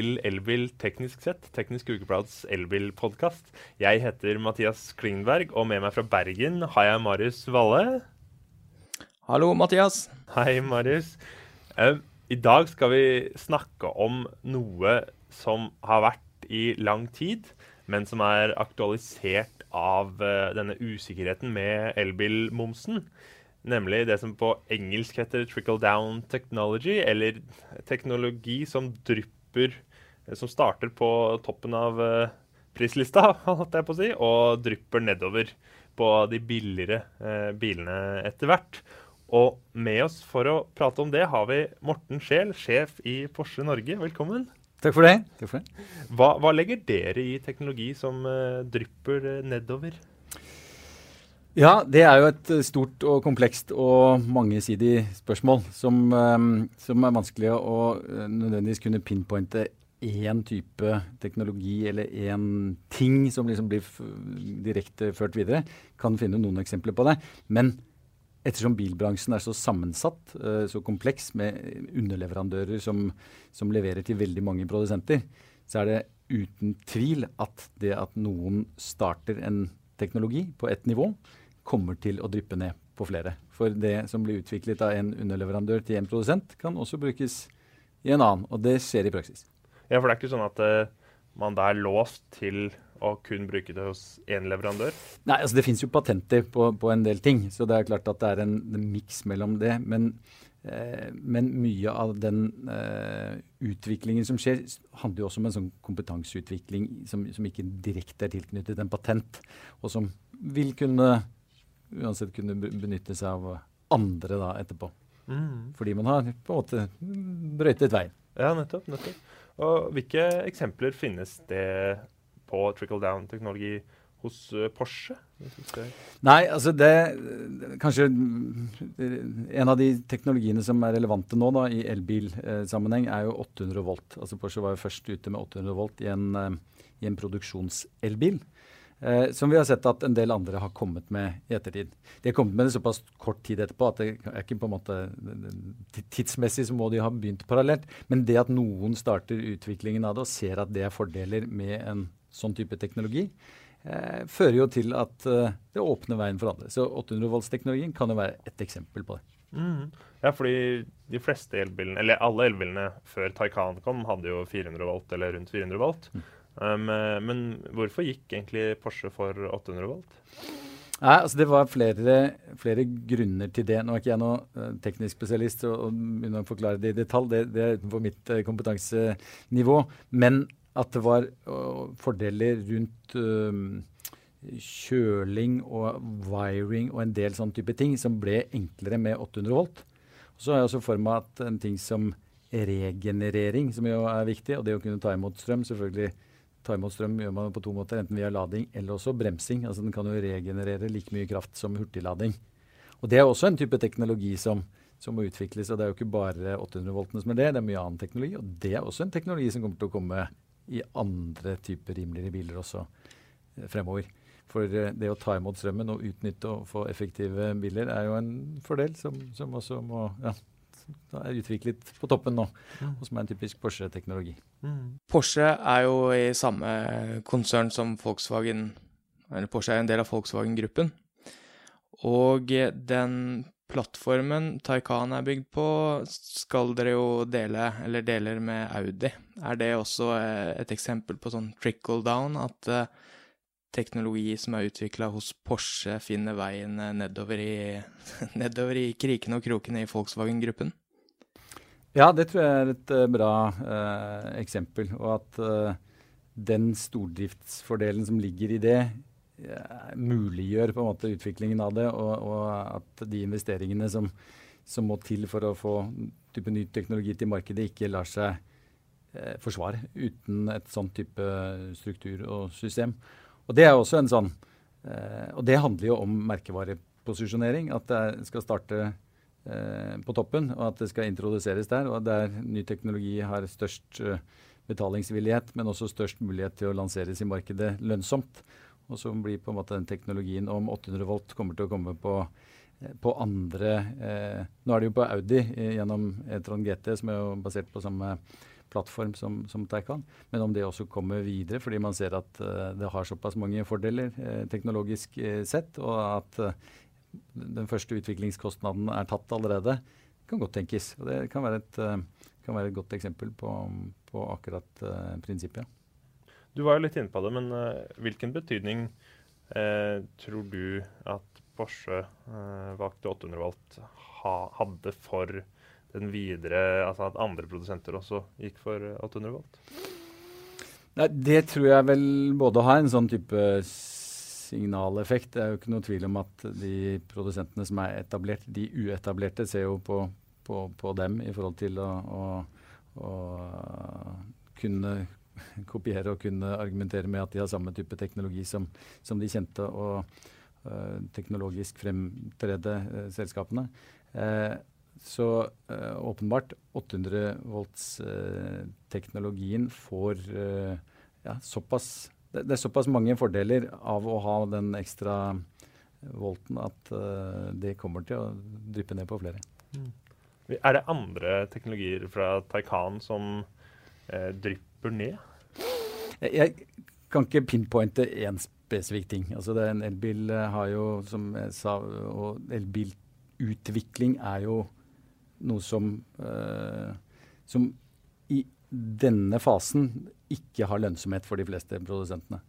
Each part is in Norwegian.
til Elbil teknisk sett, Teknisk Ukeblads elbilpodkast. Jeg heter Mathias Klingberg, og med meg fra Bergen har jeg Marius Valle. Hallo, Mathias. Hei, Marius. Uh, I dag skal vi snakke om noe som har vært i lang tid, men som er aktualisert av uh, denne usikkerheten med elbilmomsen. Nemlig det som på engelsk heter 'trickle down technology', eller teknologi som drypper eh, Som starter på toppen av uh, prislista, holdt jeg på å si, og drypper nedover på de billigere uh, bilene etter hvert. Og med oss for å prate om det har vi Morten Scheel, sjef i Porsche Norge. Velkommen. Takk for det. Takk for det. Hva, hva, legger dere i teknologi som drypper nedover? Ja, det er jo et eh, stort og komplekst og mangesidig spørsmål som, som er vanskelig å nødvendigvis kunne pinpointe én type teknologi eller én ting som liksom blir direkte ført videre. Kan finne noen eksempler på det. Men ettersom bilbransjen er så sammensatt, uh, så kompleks, med underleverandører som, som leverer til veldig mange produsenter, så er det uten tvil at det at noen starter en teknologi på ett nivå, kommer til å dryppe ned på flere. For det som blir utviklet av en underleverandør til en produsent, kan også brukes i en annen. Og det skjer i praksis. Ja, for det er ikke sånn at uh, man da er låst til å kun bruke det hos én leverandør? Nei, altså det fins jo patenter på, på, en del ting, så det er klart at det er en, en miks mellom det. Men, eh, men, mye av den eh, utviklingen som skjer, handler jo også om en sånn kompetanseutvikling som, som ikke direkte er tilknyttet en patent, og som vil kunne uansett kunne benytte seg av andre da etterpå. Mm. Fordi man har på en måte brøytet veien. Ja, nettopp. nettopp. Og Hvilke eksempler finnes det på trickle down-teknologi hos uh, Porsche? Nei, altså det Kanskje en av de teknologiene som er relevante nå da, i elbilsammenheng, er jo 800 volt. Altså Porsche var jo først ute med 800 volt i en, uh, i en produksjonselbil. Eh, som vi har sett at en del andre har kommet med i ettertid. De har kommet med det såpass kort tid etterpå at det er ikke på en måte tidsmessig så må de ha begynt parallelt. Men det at noen starter utviklingen av det og ser at det er fordeler med en sånn type teknologi, eh, fører jo til at eh, det åpner veien for andre. Så 800-voltsteknologien kan jo være et eksempel på det. Mm. Ja, fordi de fleste elbilene, eller alle elbilene før Taycan kom, hadde jo 400 volt eller rundt 400 volt. Mm. Um, men hvorfor gikk egentlig Porsche for 800 volt? Nei, altså Det var flere, flere, grunner til det. Nå er ikke jeg noen uh, teknisk spesialist og, begynner å forklare det i detalj, det, det er utenfor mitt uh, kompetansenivå. Men at det var fordeler rundt kjøling og wiring og en del sånne type ting som ble enklere med 800 volt. Så har jeg også for meg at en ting som regenerering, som jo er viktig, og det å kunne ta imot strøm, selvfølgelig ta imot strøm gjør man på to måter, enten via lading eller også bremsing. Altså Den kan jo regenerere like mye kraft som hurtiglading. Og Det er også en type teknologi som, som må utvikles. og Det er jo ikke bare 800 voltene som er det, det er mye annen teknologi. Og det er også en teknologi som kommer til å komme i andre typer rimeligere biler også eh, fremover. For eh, det å ta imot strømmen og utnytte og få effektive biler er jo en fordel som, som også må ja, er utviklet på toppen nå, mm. og som er en typisk Porsche-teknologi. Mm. Porsche er jo i samme konsern som Volkswagen, eller Porsche er en del av Volkswagen-gruppen. Og den plattformen Taycan er bygd på, skal dere jo dele, eller deler med Audi. Er det også et eksempel på sånn trickle down, at uh, teknologi som er utvikla hos Porsche, finner veien nedover i, nedover i krikene og krokene i Volkswagen-gruppen? Ja, det tror jeg er et uh, bra uh, eksempel. Og at uh, den stordriftsfordelen som ligger i det, muliggjør på en måte utviklingen av det, og, og at de investeringene som, som, må til for å få type ny teknologi til markedet, ikke lar seg forsvare uten et sånn type struktur og system. Og det er også en sånn Og det handler jo om merkevareposisjonering. At det skal starte på toppen, og at det skal introduseres der. Og der ny teknologi har størst eh, betalingsvillighet, men også størst mulighet til å lanseres i markedet lønnsomt. Og så blir på en måte den teknologien om 800 volt kommer til å komme på, eh, på andre eh, Nå er det jo på Audi eh, gjennom e-tron GT, som er jo basert på samme plattform som, som Taycan. Men om det også kommer videre, fordi man ser at eh, det har såpass mange fordeler teknologisk sett, og at den første utviklingskostnaden er tatt allerede, kan godt tenkes. Og det kan være et, kan være et godt eksempel på, på akkurat prinsippet. Du var jo litt inne på det, men hvilken betydning tror du at Porsche valgte 800 volt ha, hadde for den videre Altså at andre produsenter også gikk for 800 volt? Nei, det tror jeg vel både har en sånn type signaleffekt. Det er jo ikke noe tvil om at de produsentene som er etablert, de uetablerte, ser jo på, på, på dem i forhold til å, å, å, kunne kopiere og kunne argumentere med at de har samme type teknologi som, som de kjente og uh, teknologisk fremtredde uh, selskapene. Uh, så åpenbart 800 volts-teknologien får ja, såpass det, det, er såpass mange fordeler av å ha den ekstra volten at det kommer til å dryppe ned på flere. Mm. Er det andre teknologier fra Taycan som drypper ned? Jeg, jeg kan ikke pinpointe én spesifikk ting. Altså det, en elbil har jo, som jeg sa, og elbilutvikling er jo noe som, uh, som i denne fasen ikke har lønnsomhet for de fleste produsentene.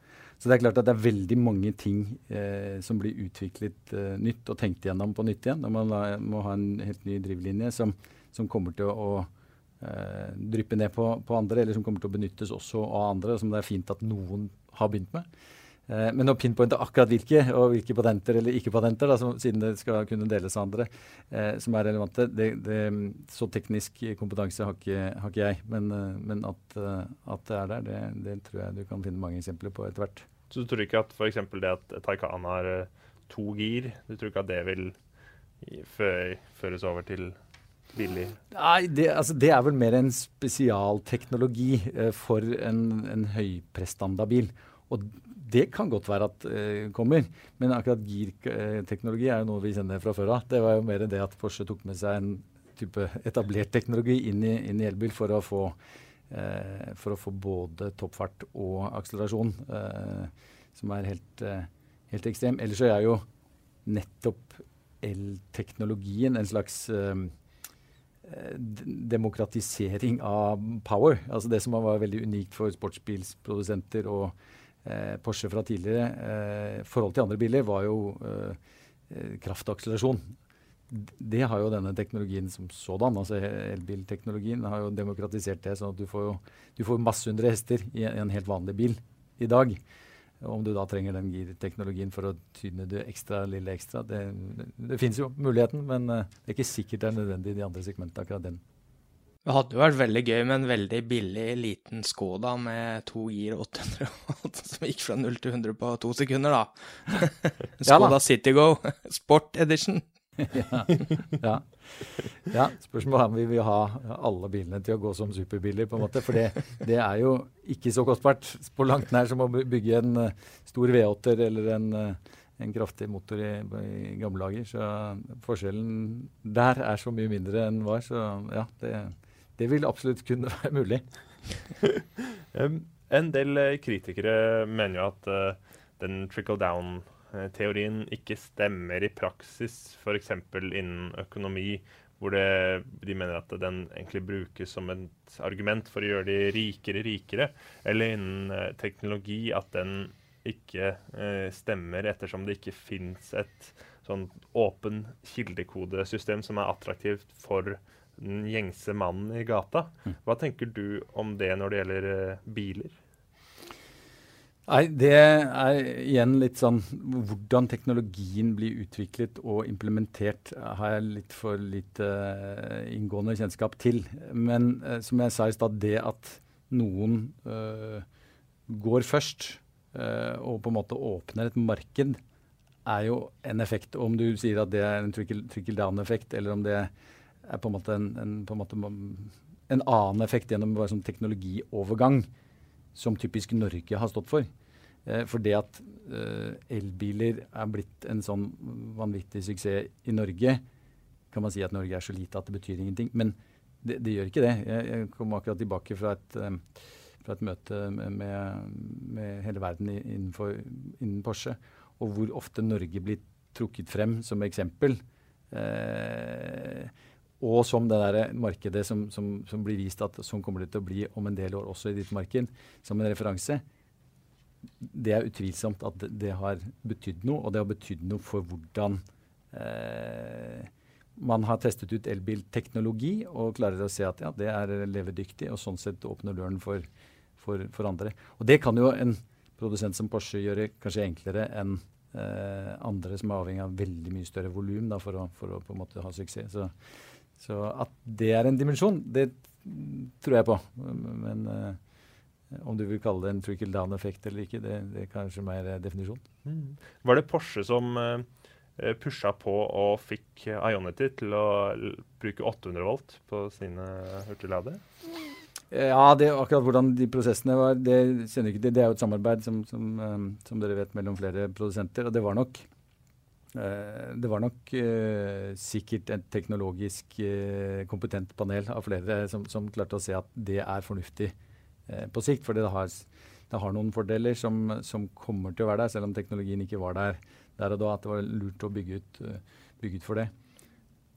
Så det er klart at det er veldig mange ting eh, som blir utviklet eh, nytt og tenkt igjennom på nytt igjen. Når man la, må ha en helt ny drivlinje som, som kommer til å eh, dryppe ned på, på, andre, eller som kommer til å benyttes også av andre, som det er fint at noen har begynt med. Eh, men å pinpointe akkurat hvilke, og hvilke patenter eller ikke-patenter, siden det skal kunne deles av andre, eh, som er relevante, det, det, så teknisk kompetanse har ikke, har ikke jeg. Men, eh, men at, eh, at, det er der, det, det, tror jeg du kan finne mange eksempler på etter hvert. Så du tror ikke at f.eks. det at Taycan har to gir, du tror ikke at det vil føres over til billig? Nei, det, altså, det, er vel mer en spesialteknologi eh, for en, en høyprestandabil. Og det kan godt være at uh, kommer, men akkurat girteknologi er jo noe vi kjenner fra før av. Det var jo mer det at Porsche tok med seg en type etablert teknologi inn i, inn i elbil for å få uh, for å få både toppfart og akselerasjon, uh, som er helt, helt ekstrem. Ellers er jo nettopp elteknologien en slags demokratisering av power. Altså det som var veldig unikt for sportsbilsprodusenter og eh, Porsche fra tidligere, eh, forhold til andre biler, var jo eh, eh, kraftakselerasjon. Det har jo denne teknologien som sådan, altså elbilteknologien, har jo demokratisert det. sånn at du får, du får masse hundre hester i en, helt vanlig bil i dag. Om du da trenger den girteknologien for å tyne det ekstra lille ekstra, det, det, finnes jo muligheten, men det er ikke sikkert det er nødvendig i de andre segmentene. akkurat den. Det hadde jo vært veldig gøy med en veldig billig, liten Skoda med to gir 800 volt, som gikk fra 0 til 100 på to sekunder, da. Skoda ja, Citygo Sport Edition. ja, ja. ja, spørsmålet er om vi vil ha alle bilene til å gå som superbiler, på en måte. For det, det er jo ikke så kostbart på langt nær som å bygge en uh, stor V8-er eller en, uh, en, kraftig motor i, i gamle dager. Så forskjellen der er så mye mindre enn var. Så ja, det det vil absolutt kunne være mulig. en del eh, kritikere mener jo at uh, den trickle down-teorien ikke stemmer i praksis, f.eks. innen økonomi, hvor det, de mener at den egentlig brukes som et argument for å gjøre de rikere rikere. Eller innen teknologi, at den ikke eh, stemmer ettersom det ikke fins et sånn åpen kildekodesystem som er attraktivt for den gjengse mannen i gata. Hva tenker du om det når det gjelder uh, biler? Nei, Det er igjen litt sånn Hvordan teknologien blir utviklet og implementert, har jeg litt for lite uh, inngående kjennskap til. Men uh, som jeg sa i stad, det at noen går først og på en måte åpner et marked, er jo en effekt. Om du sier at det er en trickle, trickle down-effekt, eller om det er er på en måte en, en, en, måte en annen effekt gjennom bare sånn teknologiovergang, som typisk Norge har stått for. Eh, for det at eh, elbiler er blitt en sånn vanvittig suksess i Norge, kan man si at Norge er så lite at det betyr ingenting. Men det, det, gjør ikke det. Jeg, jeg, kom akkurat tilbake fra et, eh, fra et møte med, med, hele verden innenfor, innen Porsche, og hvor ofte Norge blir trukket frem som eksempel. Eh, og som det der markedet som, som, som, blir vist at sånn kommer det til å bli om en del år også i ditt marked, som en referanse. Det er utvilsomt at det, har betydd noe, og det har betydd noe for hvordan eh, man har testet ut elbilteknologi og klarer å se at ja, det er levedyktig, og sånn sett åpner døren for, for, for, andre. Og det kan jo en produsent som Porsche gjøre kanskje enklere enn eh, andre som er avhengig av veldig mye større volum for, for, å på en måte ha suksess. Så, så, at det er en dimensjon, det tror jeg på. Men uh, om du vil kalle det en trickle down-effekt eller ikke, det, det, er kanskje mer definisjon. Mm. Var det Porsche som eh, Eh, pusha på og fikk Ionity til å bruke 800 volt på sine hurtigladere? Ja, det, akkurat hvordan de prosessene var, det kjenner ikke til. Det er jo et samarbeid som, som, um, som, dere vet mellom flere produsenter. Og det var nok, uh, det var nok eh, sikkert et teknologisk eh, kompetent panel av flere som, som, klarte å se at det er fornuftig på sikt. For det har, det har noen fordeler som, som, kommer til å være der, selv om teknologien ikke var der der og da at det var lurt å bygge ut, eh, bygge ut for det.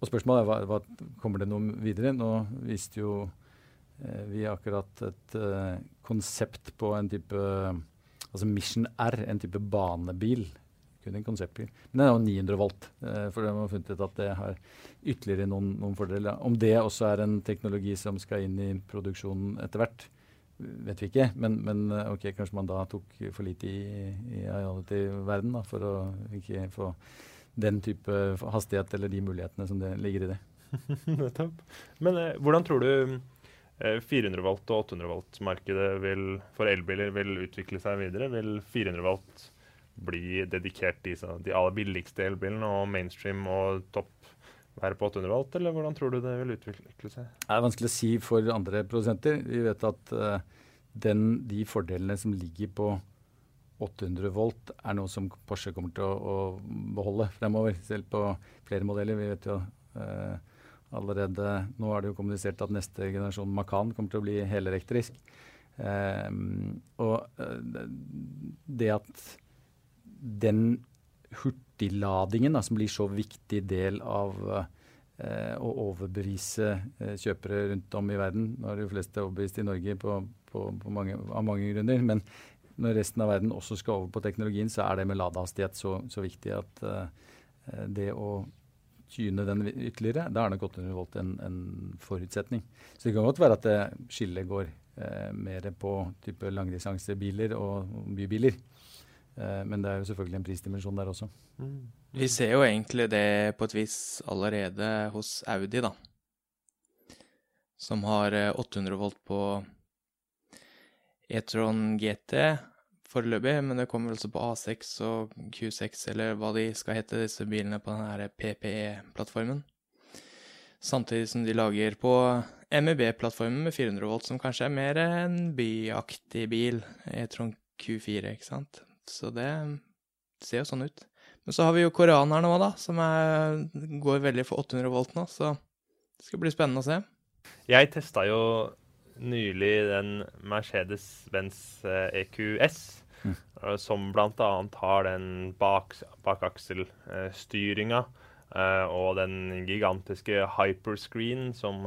Og spørsmålet er hva, hva, kommer det noe videre. Nå viste jo eh, vi akkurat et eh, konsept på en type Altså Mission R, en type banebil. Kun en konseptbil. Men den er jo 900 volt, eh, for de har funnet ut at det har ytterligere noen, noen fordeler. Om det også er en teknologi som skal inn i produksjonen etter hvert, vet vi ikke. Men, men, eh, ok, kanskje man da tok for lite i, i reality-verden for å ikke få den type hastighet eller de mulighetene som det ligger i det. Nettopp. men eh, hvordan tror du eh, 400 volt og 800 volt-markedet for elbiler vil utvikle seg videre? Vil 400 volt bli dedikert de, de aller billigste elbilene og mainstream og topp være på 800 volt, eller hvordan tror du det vil utvikle seg? Det er vanskelig å si for andre produsenter. Vi vet at uh, den, de fordelene som ligger på 800 volt, er noe som Porsche kommer til å, å beholde fremover. Selv på flere modeller. Vi vet jo uh, allerede Nå er det jo kommunisert at neste generasjon Macan kommer til å bli helelektrisk. Uh, og det at den hurtigladingen, da, som blir så viktig del av eh, å overbevise eh, kjøpere rundt om i verden. Nå er de fleste overbevist i Norge på, på, på mange, av mange grunner. Men når resten av verden også skal over på teknologien, så er det med ladehastighet så, så viktig at eh, det å tyne den ytterligere, da er nok 800 volt en, en, forutsetning. Så det kan godt være at det skillet går eh, mer på type langdistansebiler og bybiler. Eh, men det er jo selvfølgelig en prisdimensjon der også. Mm. Vi ser jo egentlig det på et vis allerede hos Audi, da. Som har 800 eh, volt på E-tron GT foreløpig, men det kommer altså på A6 og Q6, eller hva de skal hete, disse bilene på denne PPE-plattformen. Samtidig som de lager på MEB-plattformen med 400 volt, som kanskje er mer en byaktig bil. E-tron Q4, ikke sant. Så det ser jo sånn ut. Men så har vi jo koreanerne òg, da, som er, går veldig for 800 volt nå. Så det skal bli spennende å se. Jeg testa jo nylig den Mercedes-Benz EQS, eh, e mm. Eh, som bl.a. har den bak, bakakselstyringa uh, og den gigantiske hyperscreen som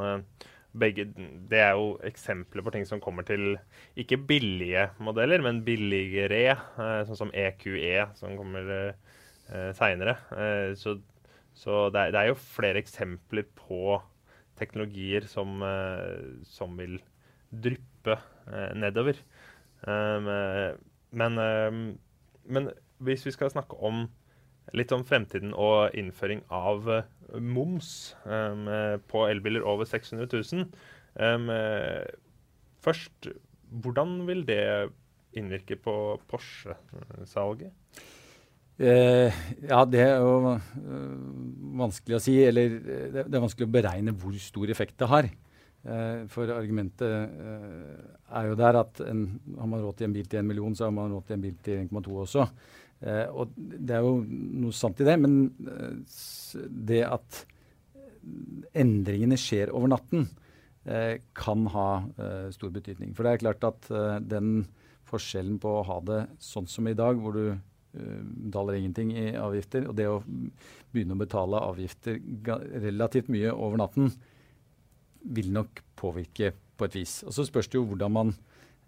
begge, det er jo eksempler på ting som kommer til ikke billige modeller, men billigere, eh, sånn som EQE, e, som kommer eh, seinere. Eh, så, så det, er, det, er, jo flere eksempler på teknologier som, eh, som vil dryppe eh, nedover. Um, men, men hvis vi skal snakke om litt om fremtiden og innføring av uh, moms um, på elbiler over 600 000. Um, først, hvordan vil det innvirke på Porsche-salget? Eh, ja, det er jo øh, vanskelig å si. Eller det, det, er vanskelig å beregne hvor stor effekt det har. Eh, for argumentet eh, er jo der at en, har man råd til en bil til 1 million, så har man råd til en bil til 1,2 også. Eh, og det er jo noe sant i det, men eh, det at endringene skjer over natten, eh, kan ha stor betydning. For det er klart at den forskjellen på å ha det sånn som i dag, hvor du uh, betaler ingenting i avgifter, og det å begynne å betale avgifter relativt mye over natten, vil nok påvirke på et vis. Og Så spørs det jo hvordan, man,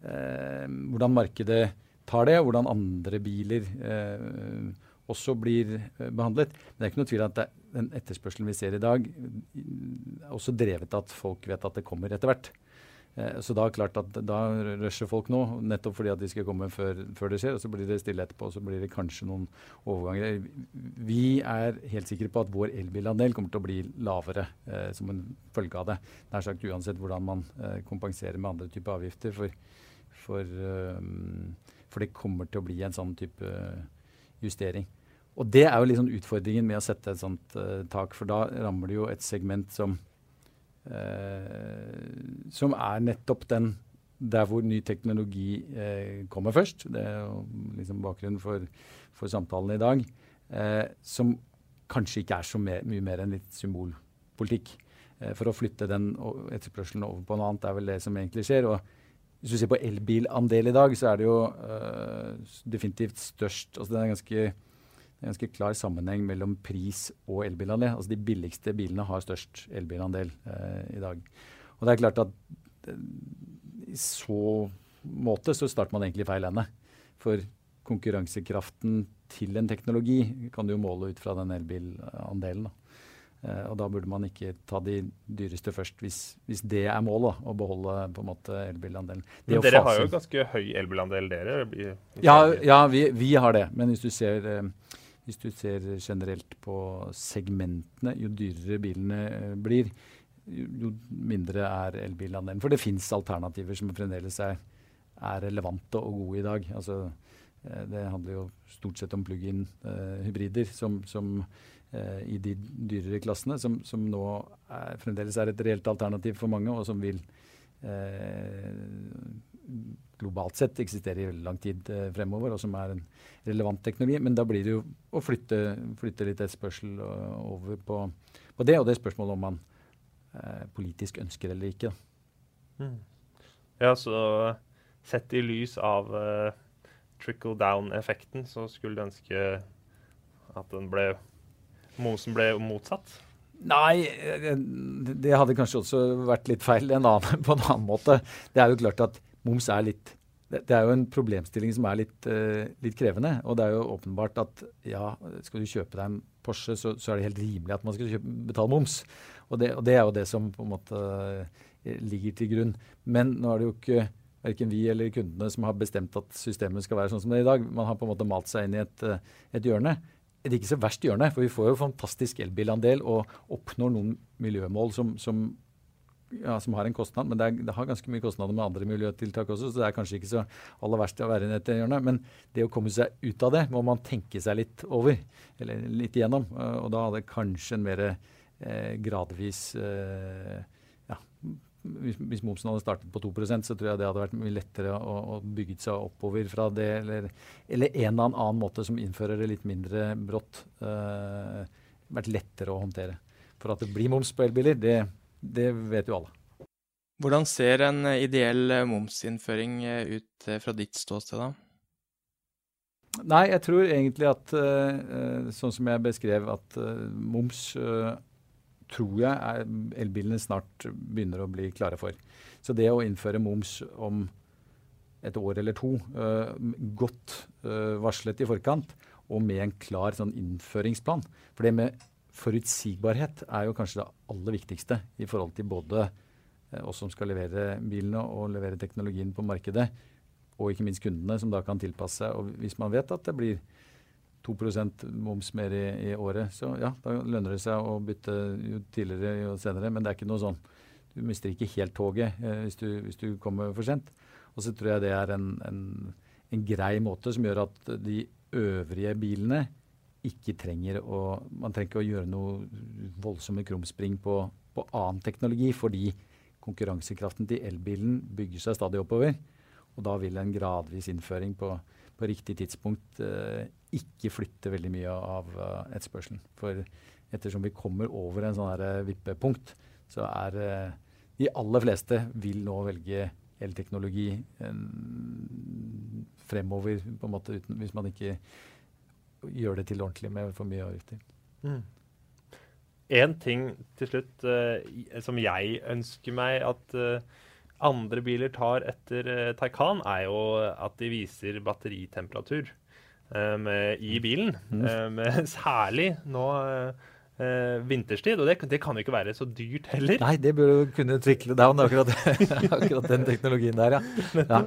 uh, hvordan markedet tar det, hvordan andre biler uh, også blir behandlet. Men det er ikke noe tvil at det, den etterspørselen vi ser i dag, er også drevet av at folk vet at det kommer etter hvert. Eh, så da er klart at da rusher folk nå, nettopp fordi at de skal komme før, før, det skjer. og Så blir det stille etterpå, og så blir det kanskje noen overganger. Vi er helt sikre på at vår elbilandel kommer til å bli lavere eh, som en følge av det. Nær sagt uansett hvordan man eh, kompenserer med andre typer avgifter. For, for, eh, for, det kommer til å bli en sånn type justering. Og det er jo liksom utfordringen med å sette et sånt uh, tak, for da rammer det jo et segment som uh, som er nettopp den der hvor ny teknologi uh, kommer først. Det er jo liksom bakgrunnen for, for samtalen i dag. Eh, som kanskje ikke er så me mye mer enn litt symbolpolitikk. Eh, for å flytte den etterspørselen over på noe annet er vel det som egentlig skjer. og hvis du ser på elbilandel i dag, så er det jo uh, definitivt størst altså ganske det er en ganske klar sammenheng mellom pris og elbilandel. Altså De billigste bilene har størst elbilandel eh, i dag. Og det er klart at eh, i så måte så starter man egentlig i feil ende. For konkurransekraften til en teknologi kan du jo måle ut fra den elbilandelen. Eh, og da burde man ikke ta de dyreste først, hvis, hvis det er målet. Å beholde på en måte elbilandelen. Men dere har jo ganske høy elbilandel, dere? Ja, ja vi, vi, har det. Men hvis du ser eh, hvis du ser generelt på segmentene, jo dyrere bilene eh, blir, jo mindre er elbilandelen. For det fins alternativer som fremdeles er, er, relevante og gode i dag. Altså, eh, det handler jo stort sett om plug-in uh, hybrider som, som i de dyrere klassene, som, som nå er, fremdeles er et reelt alternativ for mange, og som vil eh, globalt sett eksistere i veldig lang tid eh, fremover, og som er en relevant teknologi. Men da blir det jo å flytte, flytte litt etterspørsel uh, over på, på, det, og det er spørsmålet om man eh, politisk ønsker eller ikke. Mm. Ja, så sett i lys av uh, trickle down-effekten, så skulle du ønske at den ble Mosen ble motsatt? Nei, eh, det hadde kanskje også vært litt feil en annen, på en annen måte. Det er jo klart at moms er litt det, er jo en problemstilling som er litt, uh, litt, krevende. Og det er jo åpenbart at ja, skal du kjøpe deg en Porsche, så, så er det helt rimelig at man skal kjøpe, betale moms. Og det, og det, er jo det som på en måte uh, ligger til grunn. Men nå er det jo ikke verken vi eller kundene som har bestemt at systemet skal være sånn som det er i dag. Man har på en måte malt seg inn i et, et hjørne. Et ikke så verst hjørne, for vi får jo fantastisk elbilandel og oppnår noen miljømål som, som ja, som har en kostnad, men det, er, det, har ganske mye kostnader med andre miljøtiltak også, så det er kanskje ikke så aller verst å være i dette hjørnet. Men det å komme seg ut av det må man tenke seg litt over, eller litt igjennom. Og da hadde kanskje en mer eh, gradvis eh, ja, hvis, hvis, momsen hadde startet på 2% så tror jeg det hadde vært mye lettere å, å bygge seg oppover fra det, eller, eller, en eller annen måte som innfører det litt mindre brått. Uh, vært lettere å håndtere. For at det blir moms på elbiler, det det vet jo alle. Hvordan ser en ideell momsinnføring ut eh, fra ditt ståsted, da? Nei, jeg tror egentlig at uh, sånn som jeg beskrev, at moms tror jeg elbilene snart begynner å bli klare for. Så det å innføre moms om et år eller to, godt varslet i forkant, og med en klar sånn innføringsplan For det med forutsigbarhet er jo kanskje det aller viktigste i forhold til både uh, oss som skal levere bilene og levere teknologien på markedet, og ikke minst kundene, som da kan tilpasse seg. Og hvis man vet at det blir 2% moms mer i, i, året, så ja, da lønner det seg å bytte jo tidligere jo senere. Men det er ikke noe sånn Du mister ikke helt toget eh, hvis, du, hvis, du, kommer for sent. Og så tror jeg det er en, en, en grei måte som gjør at de øvrige bilene ikke trenger å Man trenger ikke å gjøre noe voldsomme krumspring på, på annen teknologi, fordi konkurransekraften til elbilen bygger seg stadig oppover. Og da vil en gradvis innføring på, på riktig tidspunkt eh, ikke flytte veldig mye av uh, etterspørselen. For ettersom vi kommer over en sånn her, uh, vippepunkt, så er uh, de aller fleste vil nå velge elteknologi fremover, på en måte, uten, hvis man ikke gjør det til ordentlig med for mye avgifter. Mm. En ting til slutt uh, som jeg ønsker meg at uh, andre biler tar etter uh, Taycan, er jo at de viser batteritemperatur i bilen. Mm. Særlig nå vinterstid. Og det, det, kan jo ikke være så dyrt heller. Nei, det bør jo kunne trickle down, akkurat, akkurat den teknologien der, ja. ja.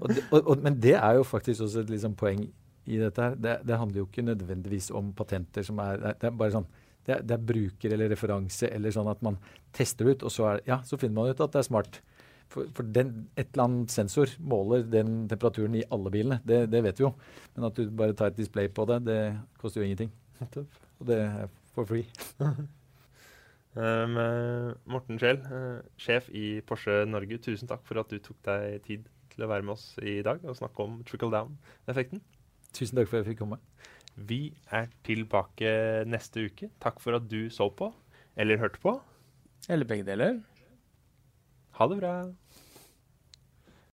Og og, og, men det er jo faktisk også et liksom, poeng i dette her. Det, det, handler jo ikke nødvendigvis om patenter som er Det er bare sånn det er, det er, bruker eller referanse eller sånn at man tester det ut, og så, er, ja, så finner man ut at det er smart. For, for den, et eller annet sensor måler den temperaturen i alle bilene. Det, det, vet vi jo. Men at du bare tar et display på det, det koster jo ingenting. Og det er for free. um, Morten Scheel, uh, sjef i Porsche Norge, tusen takk for at du tok deg tid til å være med oss i dag og snakke om trickle down-effekten. Tusen takk for at jeg fikk komme. Vi er tilbake neste uke. Takk for at du så på, eller hørte på. Eller begge deler. Ha det bra.